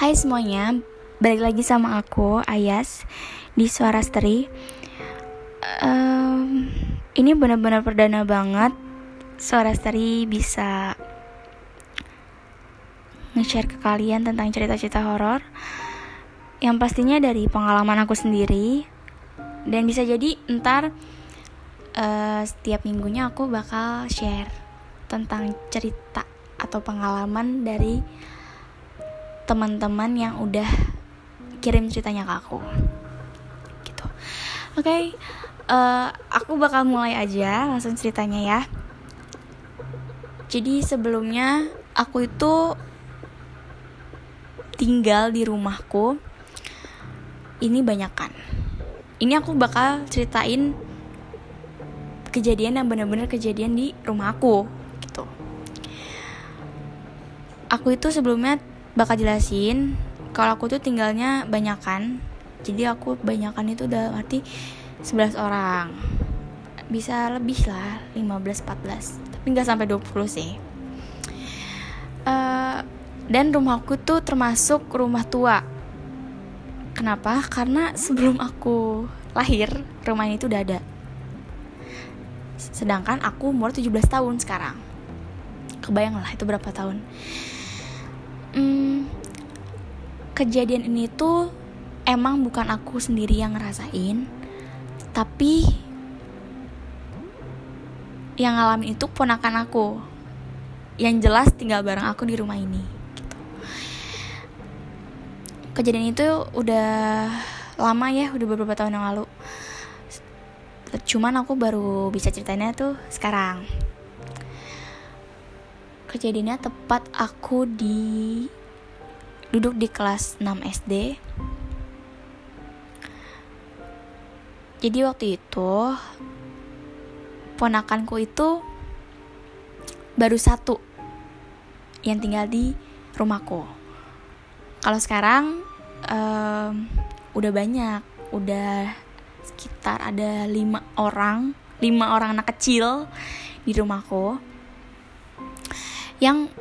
Hai semuanya, balik lagi sama aku Ayas di Suara Steri. Um, ini benar-benar perdana banget. Suara Steri bisa nge-share ke kalian tentang cerita-cerita horor. Yang pastinya dari pengalaman aku sendiri. Dan bisa jadi ntar uh, setiap minggunya aku bakal share tentang cerita atau pengalaman dari teman-teman yang udah kirim ceritanya ke aku. Gitu. Oke okay, uh, eh, aku bakal mulai aja langsung ceritanya ya. Jadi sebelumnya aku itu tinggal di rumahku. Ini banyak kan? Ini aku bakal ceritain kejadian yang bener-bener kejadian di rumah aku aku itu sebelumnya bakal jelasin kalau aku tuh tinggalnya banyakan. Jadi aku banyakan itu udah arti 11 orang. Bisa lebih lah 15 14 tapi nggak sampai 20 sih. Uh, dan rumahku tuh termasuk rumah tua. Kenapa? Karena sebelum aku lahir rumah ini tuh udah ada. Sedangkan aku umur 17 tahun sekarang. Kebayang lah itu berapa tahun hmm, kejadian ini tuh emang bukan aku sendiri yang ngerasain tapi yang ngalamin itu ponakan aku. Yang jelas tinggal bareng aku di rumah ini gitu. kejadian itu udah lama ya udah beberapa tahun yang lalu. Cuman aku baru bisa ceritainnya tuh sekarang kejadiannya tepat aku di duduk di kelas 6 SD jadi waktu itu ponakanku itu baru satu yang tinggal di rumahku. Kalau sekarang um, udah banyak udah sekitar ada lima orang lima orang anak kecil di rumahku yang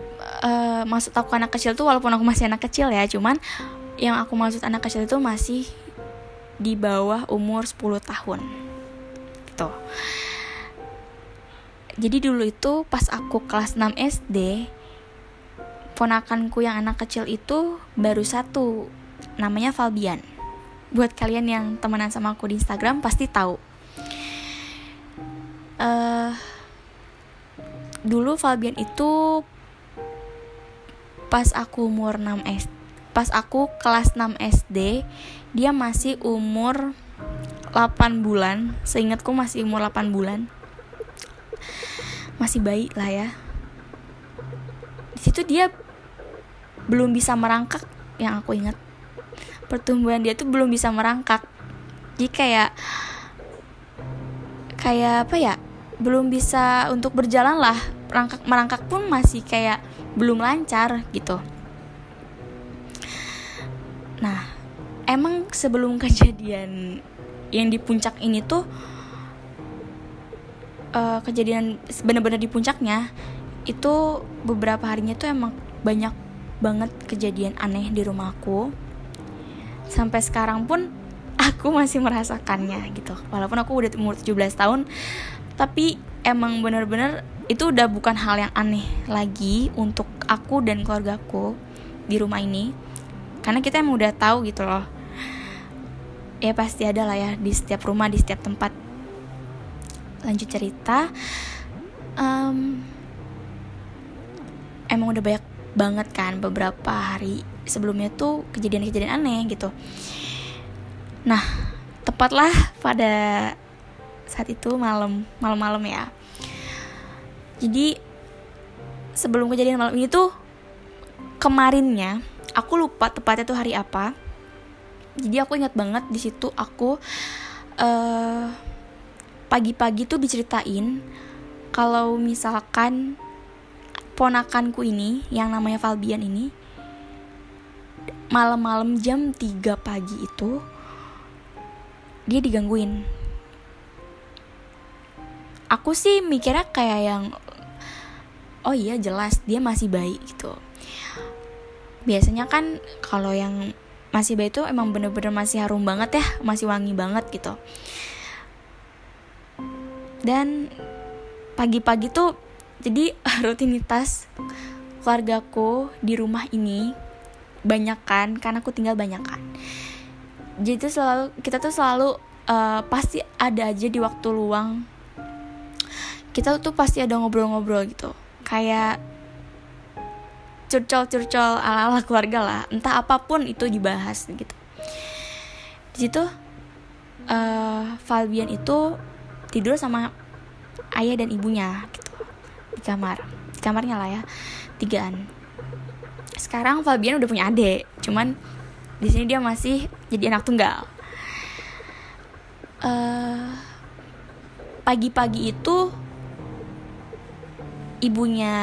uh, maksud aku anak kecil tuh walaupun aku masih anak kecil ya cuman yang aku maksud anak kecil itu masih di bawah umur 10 tahun. Gitu. Jadi dulu itu pas aku kelas 6 SD ponakanku yang anak kecil itu baru satu namanya Fabian buat kalian yang temenan sama aku di Instagram pasti tahu. Uh, dulu Fabian itu pas aku umur 6 S pas aku kelas 6 SD dia masih umur 8 bulan. Seingatku masih umur 8 bulan. Masih bayi lah ya. Di situ dia belum bisa merangkak yang aku ingat. Pertumbuhan dia tuh belum bisa merangkak. Jadi kayak kayak apa ya belum bisa untuk berjalan lah. Merangkak merangkak pun masih kayak belum lancar gitu. Nah emang sebelum kejadian yang di puncak ini tuh uh, kejadian bener-bener di puncaknya itu beberapa harinya tuh emang banyak banget kejadian aneh di rumahku sampai sekarang pun aku masih merasakannya gitu. Walaupun aku udah umur 17 tahun tapi emang bener-bener itu udah bukan hal yang aneh lagi untuk aku dan keluargaku di rumah ini. Karena kita emang udah tahu gitu loh. Ya pasti ada lah ya di setiap rumah di setiap tempat. Lanjut cerita. Um, emang udah banyak banget kan beberapa hari sebelumnya tuh kejadian-kejadian aneh gitu. Nah tepatlah pada saat itu malam malam-malam ya. Jadi sebelum kejadian malam ini tuh kemarinnya aku lupa tepatnya tuh hari apa. Jadi aku ingat banget di situ aku uh, pagi-pagi tuh diceritain kalau misalkan ponakanku ini yang namanya Falbian ini malam-malam jam 3 pagi itu dia digangguin aku sih mikirnya kayak yang oh iya jelas dia masih bayi gitu. Biasanya kan kalau yang masih bayi itu emang bener-bener masih harum banget ya masih wangi banget gitu. Dan pagi-pagi tuh jadi rutinitas keluargaku di rumah ini banyak kan karena aku tinggal banyak kan jadi tuh selalu kita tuh selalu uh, pasti ada aja di waktu luang kita tuh pasti ada ngobrol-ngobrol gitu. Kayak curcol-curcol ala-ala keluarga lah. Entah apa pun itu dibahas gitu. Di situ uh, Fabian itu tidur sama ayah dan ibunya gitu. Di kamar. Di kamarnya lah ya. Tigaan. Sekarang Fabian udah punya adik. Cuman di sini dia masih jadi anak tunggal. Uh, pagi-pagi itu ibunya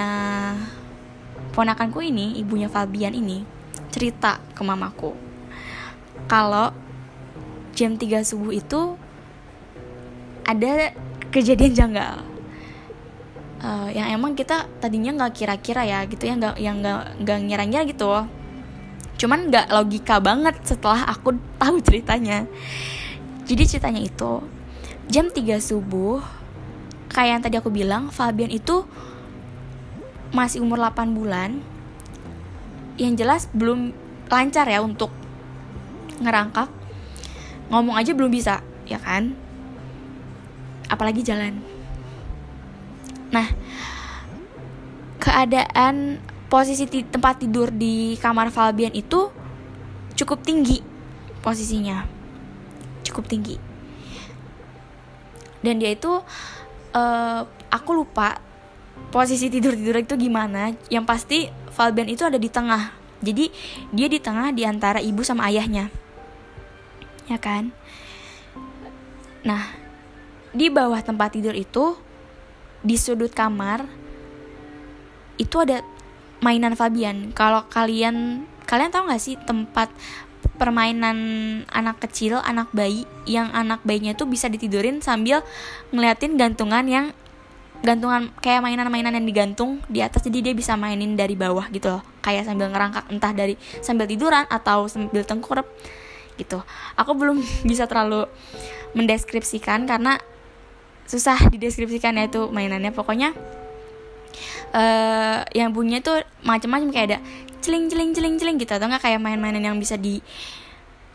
ponakanku ini ibunya Fabian ini cerita ke mamaku. Kalau jam 3 subuh itu ada kejadian janggal. Uh, yang emang kita tadinya nggak kira-kira ya gitu ya nggak yang nggak nggak ngira-ngira gitu. Cuman nggak logika banget setelah aku tahu ceritanya. Jadi ceritanya itu jam 3 subuh kayak yang tadi aku bilang Fabian itu masih umur 8 bulan yang jelas belum lancar ya untuk ngerangkak. Ngomong aja belum bisa ya kan? Apalagi jalan. Nah keadaan posisi tempat tidur di kamar Fabian itu cukup tinggi posisinya. Cukup tinggi. Dan dia itu uh, aku lupa posisi tidur tidur itu gimana? Yang pasti Fabian itu ada di tengah. Jadi dia di tengah di antara ibu sama ayahnya. Ya kan? Nah di bawah tempat tidur itu di sudut kamar itu ada mainan Fabian kalau kalian kalian tahu nggak sih tempat permainan anak kecil, anak bayi yang anak bayinya tuh bisa ditidurin sambil ngeliatin gantungan yang gantungan kayak mainan-mainan yang digantung di atas jadi dia bisa mainin dari bawah gitu loh. Kayak sambil ngerangkak entah dari sambil tiduran atau sambil tengkurap gitu. Aku belum bisa terlalu mendeskripsikan karena susah dideskripsikan ya itu mainannya. Pokoknya uh, yang bunyinya tuh macam-macam kayak ada celing celing celing celing gitu. Atau nggak kayak main-mainan yang bisa di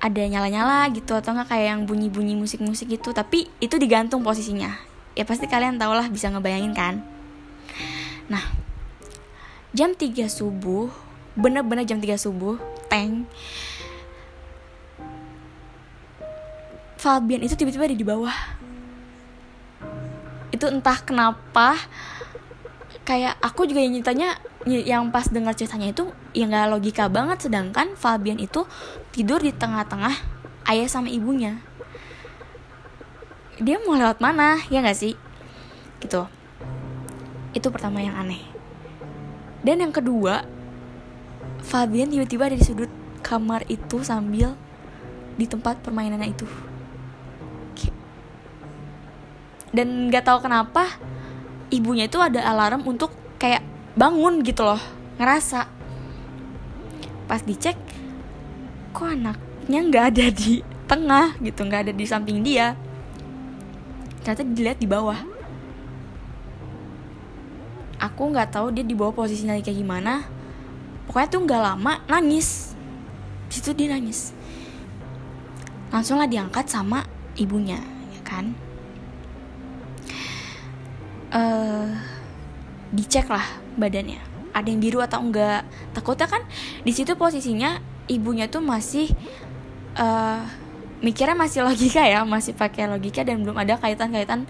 ada nyala-nyala gitu atau nggak kayak yang bunyi-bunyi musik-musik gitu. Tapi itu digantung posisinya ya pasti kalian tau lah bisa ngebayangin kan? Nah jam 3 subuh bener-bener jam 3 subuh tank Fabian itu tiba-tiba ada di bawah. Itu entah kenapa kayak aku juga yang nyitanya yang pas dengar ceritanya itu ya nggak logika banget sedangkan Fabian itu tidur di tengah-tengah ayah sama ibunya dia mau lewat mana ya nggak sih? Gitu. Itu pertama yang aneh. Dan yang kedua Fabian tiba-tiba ada di sudut kamar itu sambil di tempat permainannya itu. Dan nggak tahu kenapa ibunya itu ada alarm untuk kayak bangun gitu loh ngerasa. Pas dicek kok anaknya nggak ada di tengah gitu nggak ada di samping dia ternyata dilihat di bawah. Aku nggak tahu dia di bawah posisinya kayak gimana. Pokoknya tuh nggak lama nangis. Di situ dia nangis. Langsung lah diangkat sama ibunya ya kan? Uh, dicek lah badannya. Ada yang biru atau enggak takutnya kan di situ posisinya ibunya tuh masih uh, mikirnya masih logika ya masih pakai logika dan belum ada kaitan-kaitan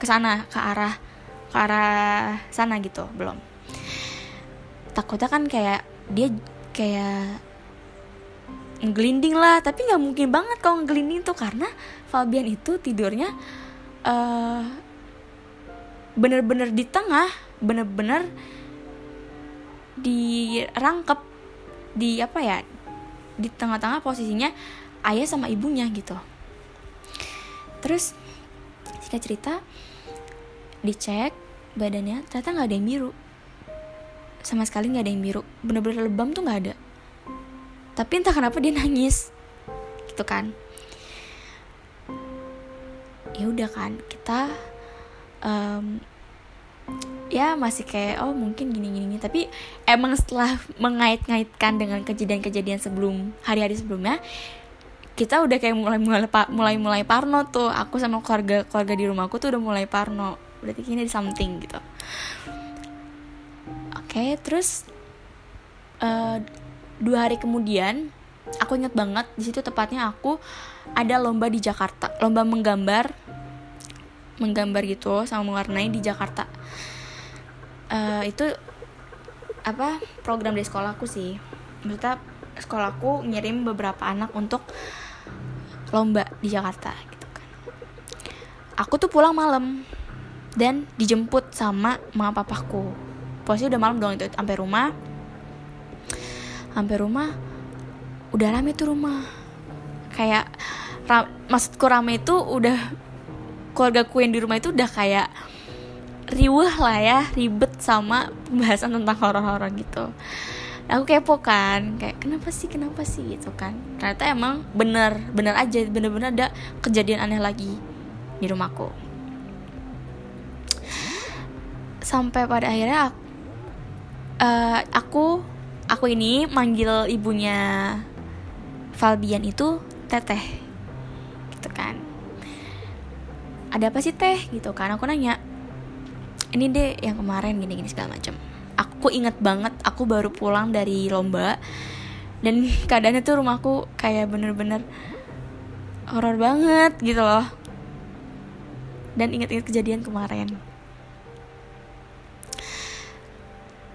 ke sana ke arah ke arah sana gitu belum. Takutnya kan kayak dia kayak ngelinding lah tapi nggak mungkin banget kalau ngelinding tuh karena Fabian itu tidurnya uh, bener-bener di tengah bener-bener dirangkep di apa ya di tengah-tengah posisinya ayah sama ibunya gitu. Terus singkat cerita dicek badannya ternyata nggak ada yang biru. Sama sekali nggak ada yang biru. Bener-bener lebam tuh nggak ada. Tapi entah kenapa dia nangis. Gitu kan. Ya udah kan kita um, ya masih kayak oh mungkin gini gini, gini. tapi emang setelah mengait-ngaitkan dengan kejadian-kejadian sebelum hari-hari sebelumnya kita udah kayak mulai mulai mulai mulai parno tuh. Aku sama keluarga keluarga di rumahku tuh udah mulai parno. Berarti ini ada something gitu. Oke okay, terus uh, dua hari kemudian aku inget banget di situ tepatnya aku ada lomba di Jakarta. Lomba menggambar menggambar gitu sama mewarnai di Jakarta. Uh, itu apa program di sekolahku sih. Maksudnya sekolahku ngirim beberapa anak untuk lomba di Jakarta gitu kan. Aku tuh pulang malam dan dijemput sama mama papaku. Posisi udah malam dong itu sampai rumah. Sampai rumah udah rame tuh rumah. Kayak ra maksudku rame itu udah keluarga ku yang di rumah itu udah kayak riuh lah ya ribet sama pembahasan tentang horor-horor gitu aku kepo kan kayak kenapa sih kenapa sih? Gitu kan. Ternyata emang bener bener aja bener-bener ada kejadian aneh lagi di rumahku. Sampai pada akhirnya aku, uh, aku aku ini manggil ibunya Falbian itu teteh. Gitu kan. Ada apa sih teh? Gitu kan. Aku nanya ini deh yang kemarin gini gini segala macam aku inget banget aku baru pulang dari lomba. Dan keadaannya tuh rumahku kayak bener-bener horor banget gitu loh. Dan inget-inget kejadian kemarin.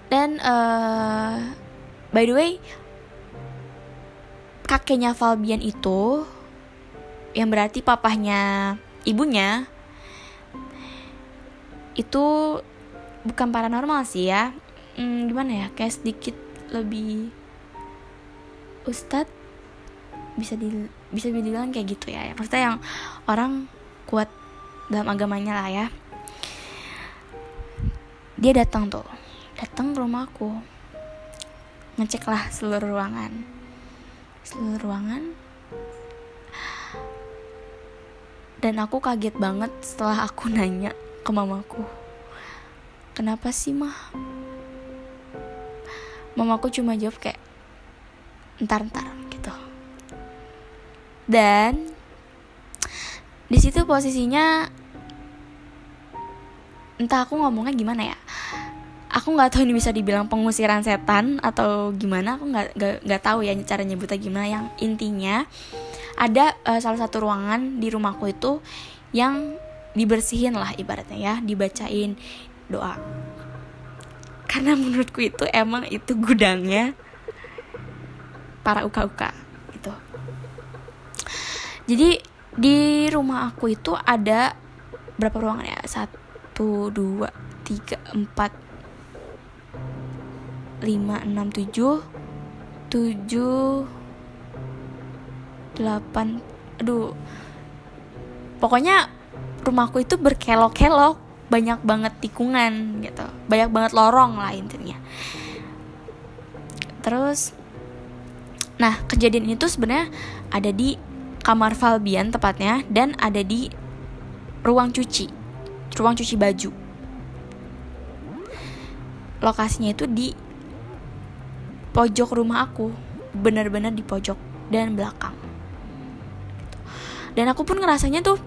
Dan uh, by the way kakeknya Falbian itu yang berarti papahnya ibunya itu bukan paranormal sih ya hmm, gimana ya? Kayak sedikit lebih ustad bisa di bisa dibilang kayak gitu ya. Maksudnya yang orang kuat dalam agamanya lah ya. Dia datang tuh. Datang ke rumahku ngecek lah seluruh ruangan. Seluruh ruangan. Dan aku kaget banget setelah aku nanya ke mamaku. Kenapa sih mah mamaku cuma jawab kayak entar-entar gitu. Dan di situ posisinya entah aku ngomongnya gimana ya aku nggak tahu ini bisa dibilang pengusiran setan atau gimana aku nggak nggak tahu ya cara nyebutnya gimana. Yang intinya ada uh, salah satu ruangan di rumahku itu yang dibersihin lah ibaratnya ya dibacain doa karena menurutku itu emang itu gudangnya para uka-uka gitu. Jadi di rumah aku itu ada berapa ruangan ya? Satu dua tiga empat lima enam tujuh tujuh delapan aduh. Pokoknya rumahku itu berkelok-kelok banyak banget tikungan gitu. Banyak banget lorong lah intinya. Terus nah kejadian itu sebenarnya ada di kamar Falbian tepatnya dan ada di ruang cuci ruang cuci baju. Lokasinya itu di pojok rumah aku benar-benar di pojok dan belakang. Dan aku pun ngerasanya tuh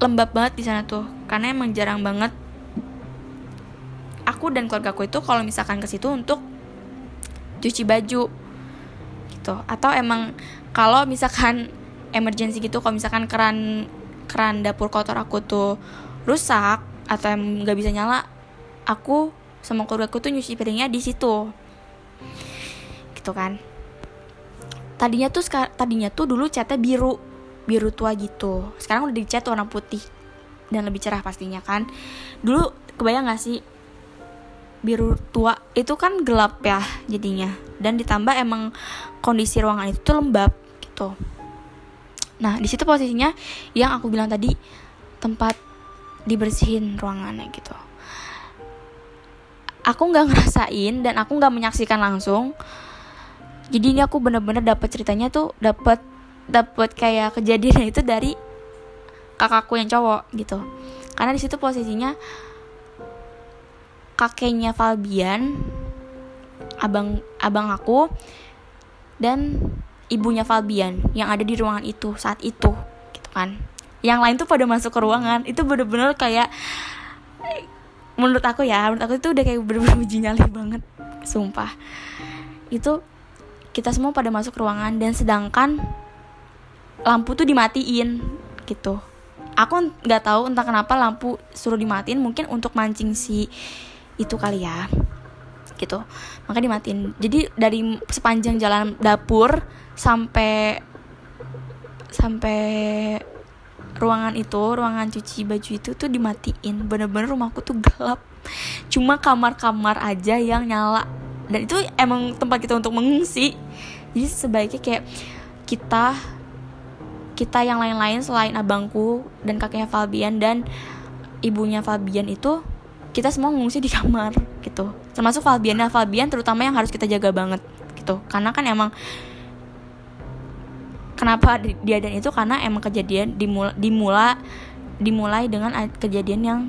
lembab banget di sana tuh karena emang jarang banget aku dan keluarga aku itu kalau misalkan ke situ untuk cuci baju gitu. Atau emang kalau misalkan emergency gitu kalau misalkan keran keran dapur kotor aku tuh rusak atau yang nggak bisa nyala aku sama keluarga aku tuh nyuci piringnya di situ. Gitu kan. Tadinya tuh tadinya tuh dulu catnya biru biru tua gitu. Sekarang udah dicat warna putih dan lebih cerah pastinya kan. Dulu kebayang gak sih? Biru tua itu kan gelap ya jadinya. Dan ditambah emang kondisi ruangan itu tuh lembab gitu. Nah di situ posisinya yang aku bilang tadi tempat dibersihin ruangannya gitu. Aku nggak ngerasain dan aku nggak menyaksikan langsung. Jadi ini aku bener-bener dapat ceritanya tuh dapat dapat kayak kejadian itu dari kakakku yang cowok gitu. Karena di situ posisinya kakeknya Falbian abang abang aku dan ibunya Falbian yang ada di ruangan itu saat itu gitu kan. Yang lain tuh pada masuk ke ruangan. Itu bener-bener kayak menurut aku ya menurut aku itu udah kayak bener-bener uji nyali banget sumpah. Itu kita semua pada masuk ruangan dan sedangkan lampu tuh dimatiin gitu. Aku nggak tahu entah kenapa lampu suruh dimatiin mungkin untuk mancing si itu kali ya gitu. Maka dimatiin. Jadi dari sepanjang jalan dapur sampai sampai ruangan itu ruangan cuci baju itu tuh dimatiin. Bener-bener rumahku tuh gelap. Cuma kamar-kamar aja yang nyala. Dan itu emang tempat kita untuk mengungsi. Jadi sebaiknya kayak kita kita yang lain-lain selain abangku dan kakeknya Fabian dan ibunya Fabian itu kita semua mengungsi di kamar gitu. Termasuk Fabian dan Fabian terutama yang harus kita jaga banget gitu. Karena kan emang kenapa dia dan itu? Karena emang kejadian dimula dimula dimulai dengan kejadian yang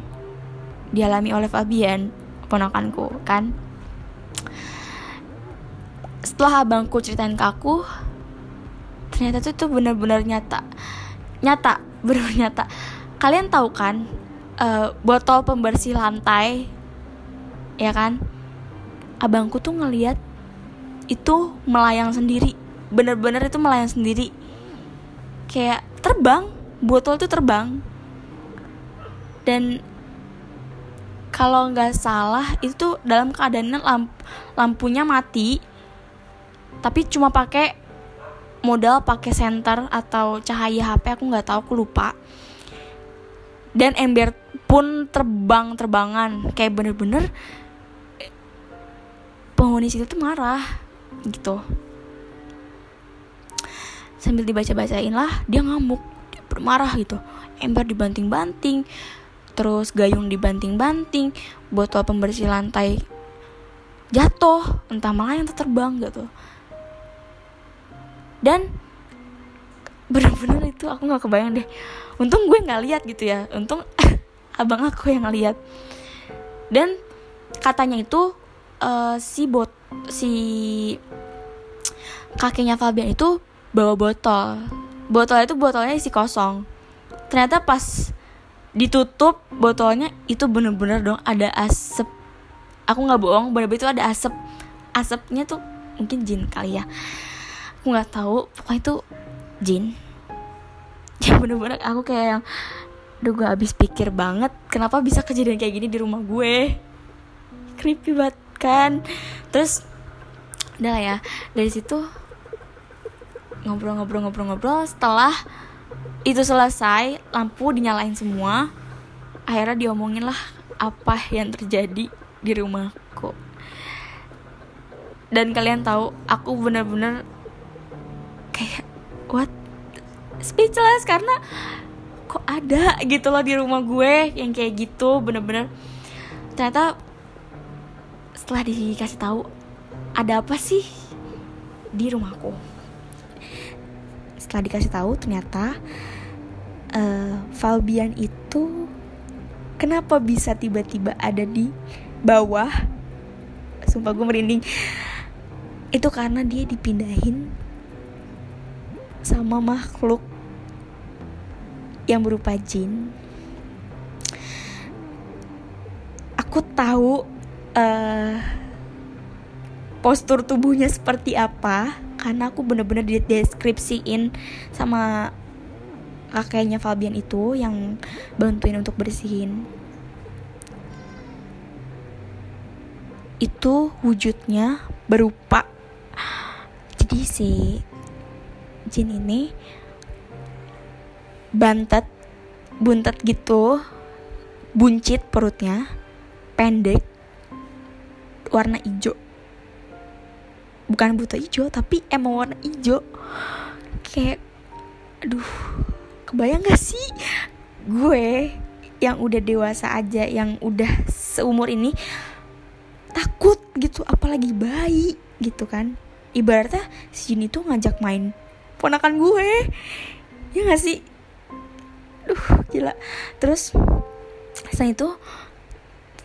dialami oleh Fabian ponakanku kan. Setelah abangku ceritain ke aku ternyata tuh tuh bener-bener nyata. Nyata bener-bener nyata. Kalian tahu kan uh, botol pembersih lantai ya kan? Abangku tuh ngeliat itu melayang sendiri. Bener-bener itu melayang sendiri. Kayak terbang botol itu terbang. Dan kalau nggak salah itu dalam keadaan lamp lampunya mati. Tapi cuma pakai modal pakai senter atau cahaya HP aku nggak tahu aku lupa. Dan ember pun terbang terbangan kayak bener-bener penghuni situ tuh marah gitu. Sambil dibaca-bacain lah dia ngamuk dia bermarah gitu. Ember dibanting-banting terus gayung dibanting-banting botol pembersih lantai jatuh entah malah yang terbang gitu dan bener-bener itu aku nggak kebayang deh. Untung gue nggak lihat gitu ya. Untung abang aku yang ngeliat dan katanya itu uh, si bot si kakeknya Fabian itu bawa botol. Botol itu botolnya isi kosong. Ternyata pas ditutup botolnya itu bener-bener dong ada asap. Aku nggak bohong bener-bener itu ada asap. Asapnya tuh mungkin jin kali ya aku nggak tahu pokoknya itu jin. Ya bener-bener aku kayak yang Duh gue abis pikir banget Kenapa bisa kejadian kayak gini di rumah gue? Creepy banget kan? Terus Udah lah ya Dari situ Ngobrol-ngobrol-ngobrol-ngobrol Setelah Itu selesai Lampu dinyalain semua Akhirnya diomongin lah Apa yang terjadi Di rumahku. Dan kalian tahu Aku bener-bener Kayak What? Speechless karena kok ada gitu loh di rumah gue yang kayak gitu bener-bener. Ternyata setelah dikasih tahu ada apa sih di rumahku? Setelah dikasih tahu ternyata uh, Falbian itu kenapa bisa tiba-tiba ada di bawah? Sumpah gue merinding. Itu karena dia dipindahin sama makhluk yang berupa jin. Aku tahu uh, postur tubuhnya seperti apa karena aku bener-bener dideskripsiin sama kakeknya Fabian itu yang bantuin untuk bersihin. Itu wujudnya berupa jadi si jin ini bantet buntet gitu buncit perutnya pendek warna hijau. Bukan buta hijau tapi emang warna hijau. Kayak aduh kebayang gak sih? Gue yang udah dewasa aja yang udah seumur ini takut gitu apalagi bayi gitu kan. Ibaratnya si Jin itu ngajak main ponakan gue. Ya gak sih? Duh gila. Terus setelah itu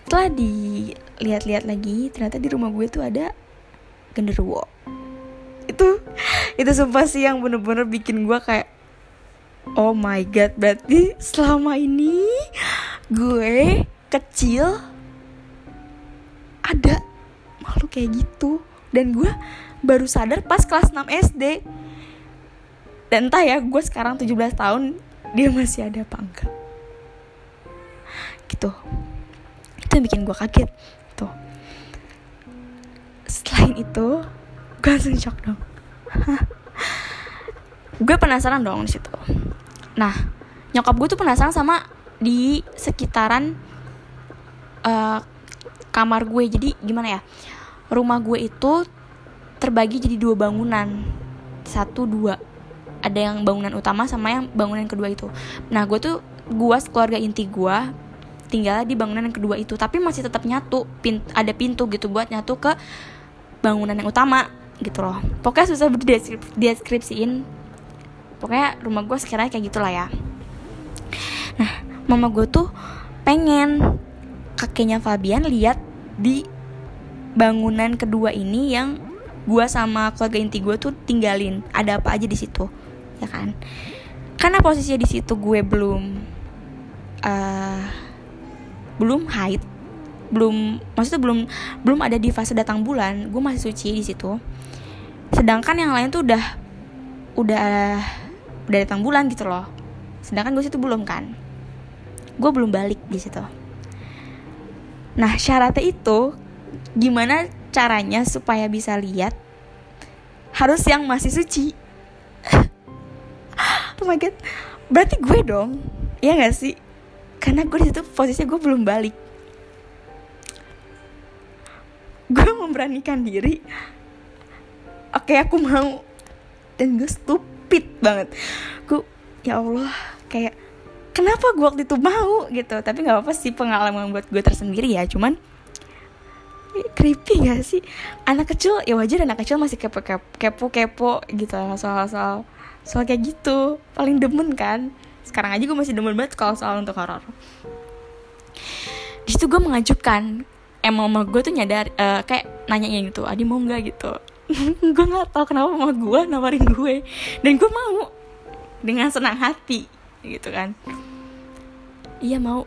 setelah dilihat-lihat lagi ternyata di rumah gue tuh ada genderuwo. Itu itu sumpah sih yang bener-bener bikin gue kayak oh my god berarti selama ini gue kecil ada makhluk kayak gitu. Dan gue baru sadar pas kelas 6 SD dan entah ya gue sekarang 17 tahun dia masih ada apa enggak. Gitu. Itu yang bikin gue kaget. Tuh. Selain itu gue langsung shock dong. Gue penasaran dong di situ. Nah nyokap gue tuh penasaran sama di sekitaran uh, kamar gue. Jadi gimana ya? Rumah gue itu terbagi jadi dua bangunan. Satu dua ada yang bangunan utama sama yang bangunan kedua itu. Nah gue tuh gue keluarga inti gue tinggal di bangunan yang kedua itu tapi masih tetap nyatu pint ada pintu gitu buat nyatu ke bangunan yang utama gitu loh. Pokoknya susah deskripsiin. Pokoknya rumah gue sekiranya kayak gitulah ya. Nah mama gue tuh pengen kakeknya Fabian lihat di bangunan kedua ini yang gue sama keluarga inti gue tuh tinggalin. Ada apa aja di situ ya kan? Karena posisinya di situ gue belum uh, belum haid belum maksudnya belum belum ada di fase datang bulan gue masih suci di situ. Sedangkan yang lain tuh udah udah udah datang bulan gitu loh. Sedangkan gue situ belum kan. Gue belum balik di situ. Nah syaratnya itu gimana caranya supaya bisa lihat harus yang masih suci oh my god. Berarti gue dong. Ya gak sih? Karena gue di situ posisinya gue belum balik. Gue memberanikan diri. Oke aku mau. Dan gue stupid banget. Gue ya Allah kayak kenapa gue waktu itu mau gitu? Tapi nggak apa-apa sih pengalaman buat gue tersendiri ya. Cuman creepy gak sih? Anak kecil ya wajar anak kecil masih kepo kepo kepo, kepo gitu soal soal soal kayak gitu paling demen kan. Sekarang aja gue masih demen banget kalau soal untuk horor. Di situ gue mengajukan emang mama gue tuh nyadar uh, kayak nanyain gitu adi mau nggak? gitu. Gue nggak tahu kenapa mama gue nawarin gue dan gue mau dengan senang hati gitu kan. Iya mau.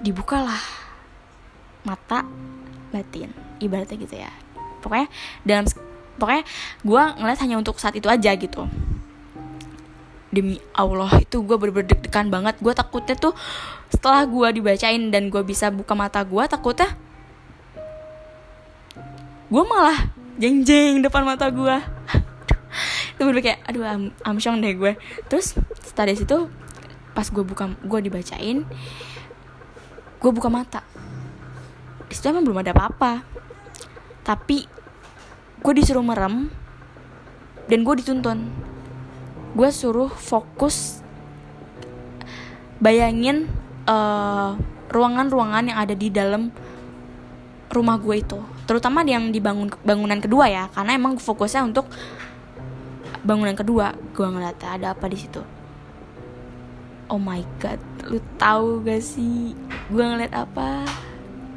Dibukalah mata batin ibaratnya gitu ya. Pokoknya dalam pokoknya gue ngeliat hanya untuk saat itu aja gitu demi Allah itu gue bener-bener deg-degan banget. Gue takutnya tuh setelah gue dibacain dan gue bisa buka mata gue takutnya gue malah jeng-jeng depan mata gue itu bener kayak aduh am amsyong deh gue. Terus setelah dari situ pas gue buka gue dibacain gue buka mata. Di situ emang belum ada apa-apa. Tapi gue disuruh merem dan gue dituntun gue suruh fokus bayangin eh, ruangan-ruangan yang ada di dalam rumah gue itu. Terutama yang dibangun bangunan kedua ya karena emang fokusnya untuk bangunan kedua gue ngeliat ada apa di situ. Oh my god lu tahu gak sih? Gue ngeliat apa?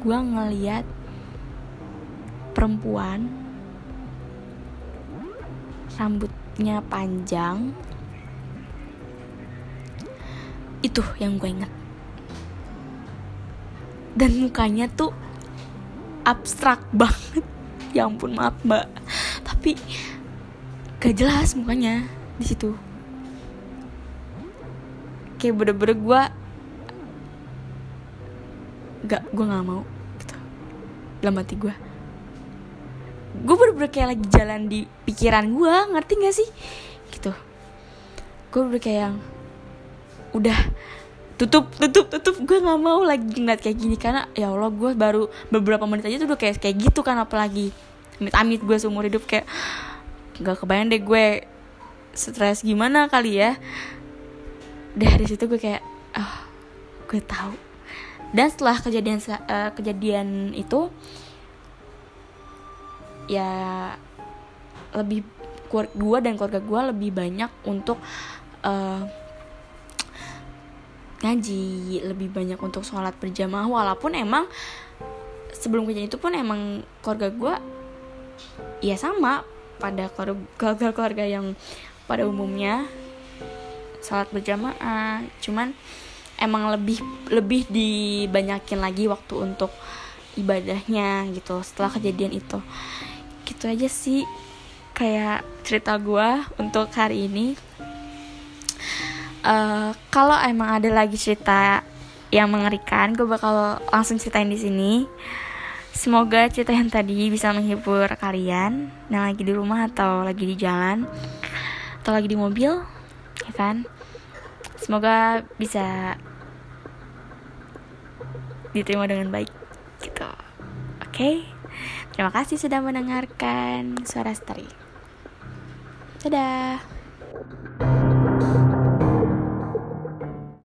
Gue ngeliat perempuan rambutnya panjang itu yang gue inget dan mukanya tuh abstrak banget. Ya ampun maaf mbak. Tapi gak jelas mukanya di situ. Kayak bener-bener gue gak gue nggak mau gitu. Dalam hati gue gue bener-bener kayak lagi jalan di pikiran gue ngerti gak sih? Gitu. Gue bener kayak yang udah tutup tutup tutup. Gue nggak mau lagi ngeliat kayak gini. Karena ya allah gue baru beberapa menit aja tuh udah kayak kayak gitu kan apalagi amit amit gue seumur hidup. Kayak gak kebayang deh gue stres gimana kali ya. Dari situ gue kayak oh gue tahu. Dan setelah kejadian uh, kejadian itu ya lebih gue dan keluarga gue lebih banyak untuk uh, ngaji lebih banyak untuk sholat berjamaah walaupun emang sebelum kejadian itu pun emang keluarga gue ya sama pada keluarga-keluarga yang pada umumnya sholat berjamaah. Cuman emang lebih lebih dibanyakin lagi waktu untuk ibadahnya gitu setelah kejadian itu. Gitu aja sih kayak cerita gue untuk hari ini uh, kalau emang ada lagi cerita yang mengerikan gue bakal langsung ceritain di sini. Semoga cerita yang tadi bisa menghibur kalian yang lagi di rumah atau lagi di jalan atau lagi di mobil ya kan? Semoga bisa diterima dengan baik gitu. Oke? Okay? terima kasih sudah mendengarkan suara story. Dadah